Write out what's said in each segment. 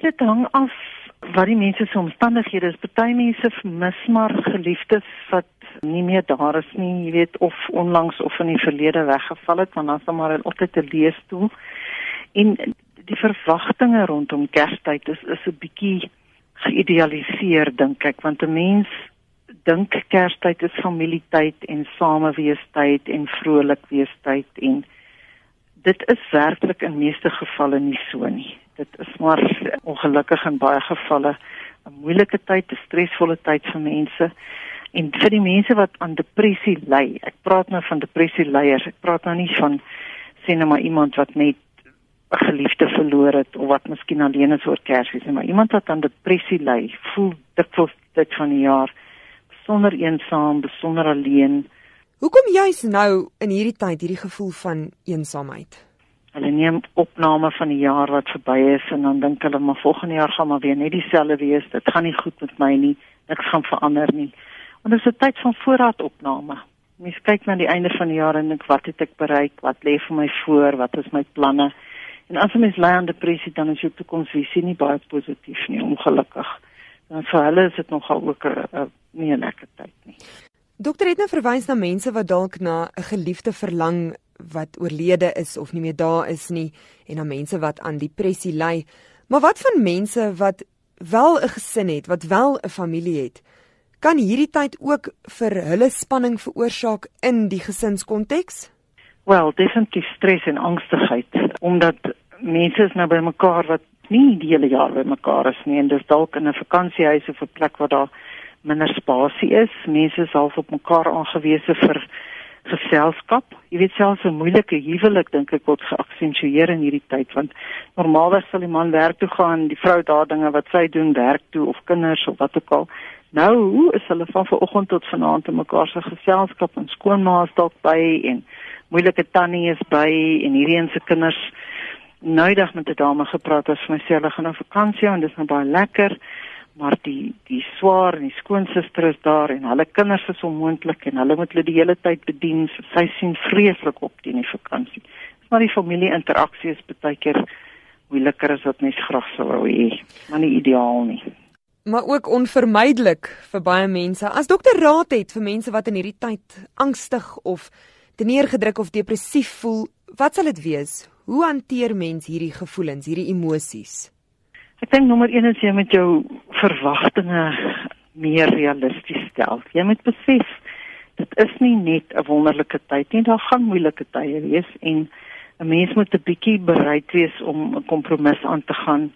Dit hang af wat die mense se omstandighede is. Party mense mis maar geliefdes wat nie meer daar is nie, jy weet, of onlangs of in die verlede weggeval het, want dan daar maar altyd 'n leesstoel. En die verwagtinge rondom Kerstyd is is 'n bietjie geïdealiseer dink ek, want 'n mens dink Kerstyd is familietyd en sameweestyd en vrolik weestyd en dit is werklik in meeste gevalle nie so nie. Dit is maar ongelukkig in baie gevalle 'n moeilike tyd, 'n stresvolle tyd vir mense. En vir die mense wat aan depressie ly, ek praat nou van depressie leiers, ek praat nou nie van sien nou maar iemand wat net 'n geliefde verloor het of wat miskien alleen is oor Kersfees, maar iemand wat aan depressie ly, voel dikwels dit van die jaar besonder eensaam, besonder alleen. Hoekom juis nou in hierdie tyd hierdie gevoel van eensaamheid? Hulle neem opname van die jaar wat verby is en dan dink hulle maar volgende jaar gaan maar weer net dieselfde wees. Dit gaan nie goed met my nie. Niks gaan verander nie. Want dit is 'n tyd van voorraadopname. Mens kyk na die einde van die jaar en dink wat het ek bereik? Wat lê vir my voor? Wat is my planne? En as jy mens ly aan depressie dan is jou toekomsvisie nie baie positief nie, ongelukkig. Dan vir hulle is dit nogal ook 'n nie 'n lekker tyd nie. Dokter het nou verwys na mense wat dalk na 'n geliefde verlang wat oorlede is of nie meer daar is nie en na mense wat aan depressie ly. Maar wat van mense wat wel 'n gesin het, wat wel 'n familie het? Kan hierdie tyd ook vir hulle spanning veroorsaak in die gesinskonteks? Wel, definitief stres en angstigheid omdat mense is nou by mekaar wat nie die hele jaar by mekaar is nie en dis dalk in 'n vakansiehuis of 'n plek waar daar minder spasie is. Mense is half op mekaar aangewese vir geselskap. Jy weet selfs 'n moeilike huwelik dink ek word geaksentueer in hierdie tyd want normaalweg sal die man werk toe gaan, die vrou daar dinge wat sy doen, werk toe of kinders of wat ook al. Nou is hulle van vanoggend tot vanaand in mekaar se geselskap en skoonmaas dalk by en moeilike tannie is by en hierdie een se kinders noudag met 'n dame gepraat as my sê hulle gaan op vakansie en dis nou baie lekker maar die die swaar en die skoonsister is daar en hulle kinders is onmoontlik en hulle moet hulle die hele tyd bedien so sy sien vreeslik op teen die vakansie maar die familie interaksie is baie keer moeiliker as wat mens graag sou wou hê maar nie ideaal nie maar ook onvermydelik vir baie mense as dokter raad het vir mense wat in hierdie tyd angstig of teneergedruk of depressief voel, wat sal dit wees? Hoe hanteer mens hierdie gevoelens, hierdie emosies? Ek dink nommer 1 is jy met jou verwagtinge meer realisties stel. Jy moet besef dit is nie net 'n wonderlike tyd nie, daar gaan moeilike tye wees en 'n mens moet 'n bietjie bereid wees om 'n kompromis aan te gaan.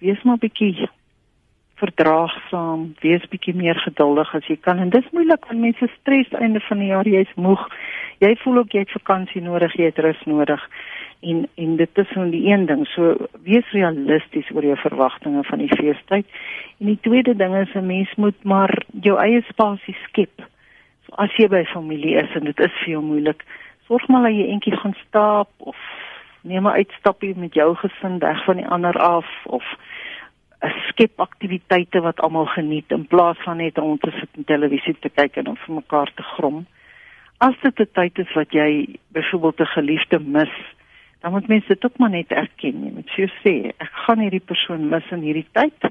Wees maar bietjie verdraagsaam, wees bietjie meer geduldig as jy kan en dis moeilik want mense stres einde van die jaar, jy's moeg. Jy voel ook jy het vakansie nodig, jy het rus nodig. En en dit is nou die een ding. So wees realisties oor jou verwagtinge van die feestyd. En die tweede ding is 'n mens moet maar jou eie spasie skep. So as jy by familie is en dit is vir jou moeilik, sorg maar dat jy eentjie gaan stap of neem 'n uitstappie met jou gesin weg van die ander af of skep aktiwiteite wat almal geniet in plaas van net rond te sit en televisie te kyk en om vir mekaar te grom. As dit 'n tyd is wat jy byvoorbeeld 'n geliefde mis, dan moet mense dit ook maar net erken. Jy moet sê, ek gaan hierdie persoon mis in hierdie tyd.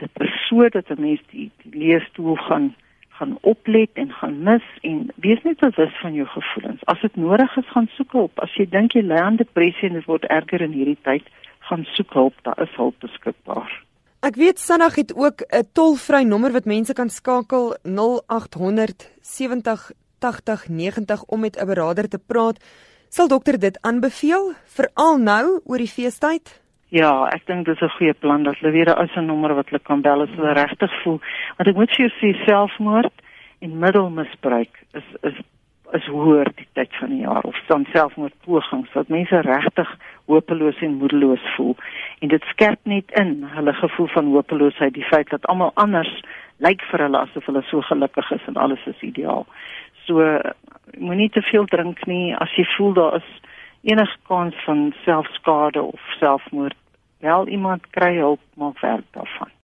Dit is so dat 'n mens die, die leestoel gaan gaan oplet en gaan mis en wees net bewus van jou gevoelens. As dit nodig is, gaan soek hulp. As jy dink jy ly aan depressie en dit word erger in hierdie tyd, gaan soek hulp, daar is hulp beskikbaar. Ek weet Sanag het ook 'n tolvrye nommer wat mense kan skakel 0800 70 80 90 om met 'n beraader te praat. Sal dokter dit aanbeveel veral nou oor die feestyd? Ja, ek dink dit is 'n goeie plan dat hulle weer 'n ou se nommer wat hulle kan bel as hulle regtig voel. Want ek moet vir jou sê selfmoord en middelmisbruik is is is hoër die tyd van die jaar of dan selfmoordpogings wat mense regtig hopeloos en moedeloos voel en dit skerp net in hulle gevoel van hopeloosheid die feit dat almal anders lyk vir hulle asof hulle so gelukkig is en alles is ideaal. So moenie te veel drink nie as jy voel daar is enige kans van selfskade of selfmoord. Wel iemand kry hulp, maak werk daarvan.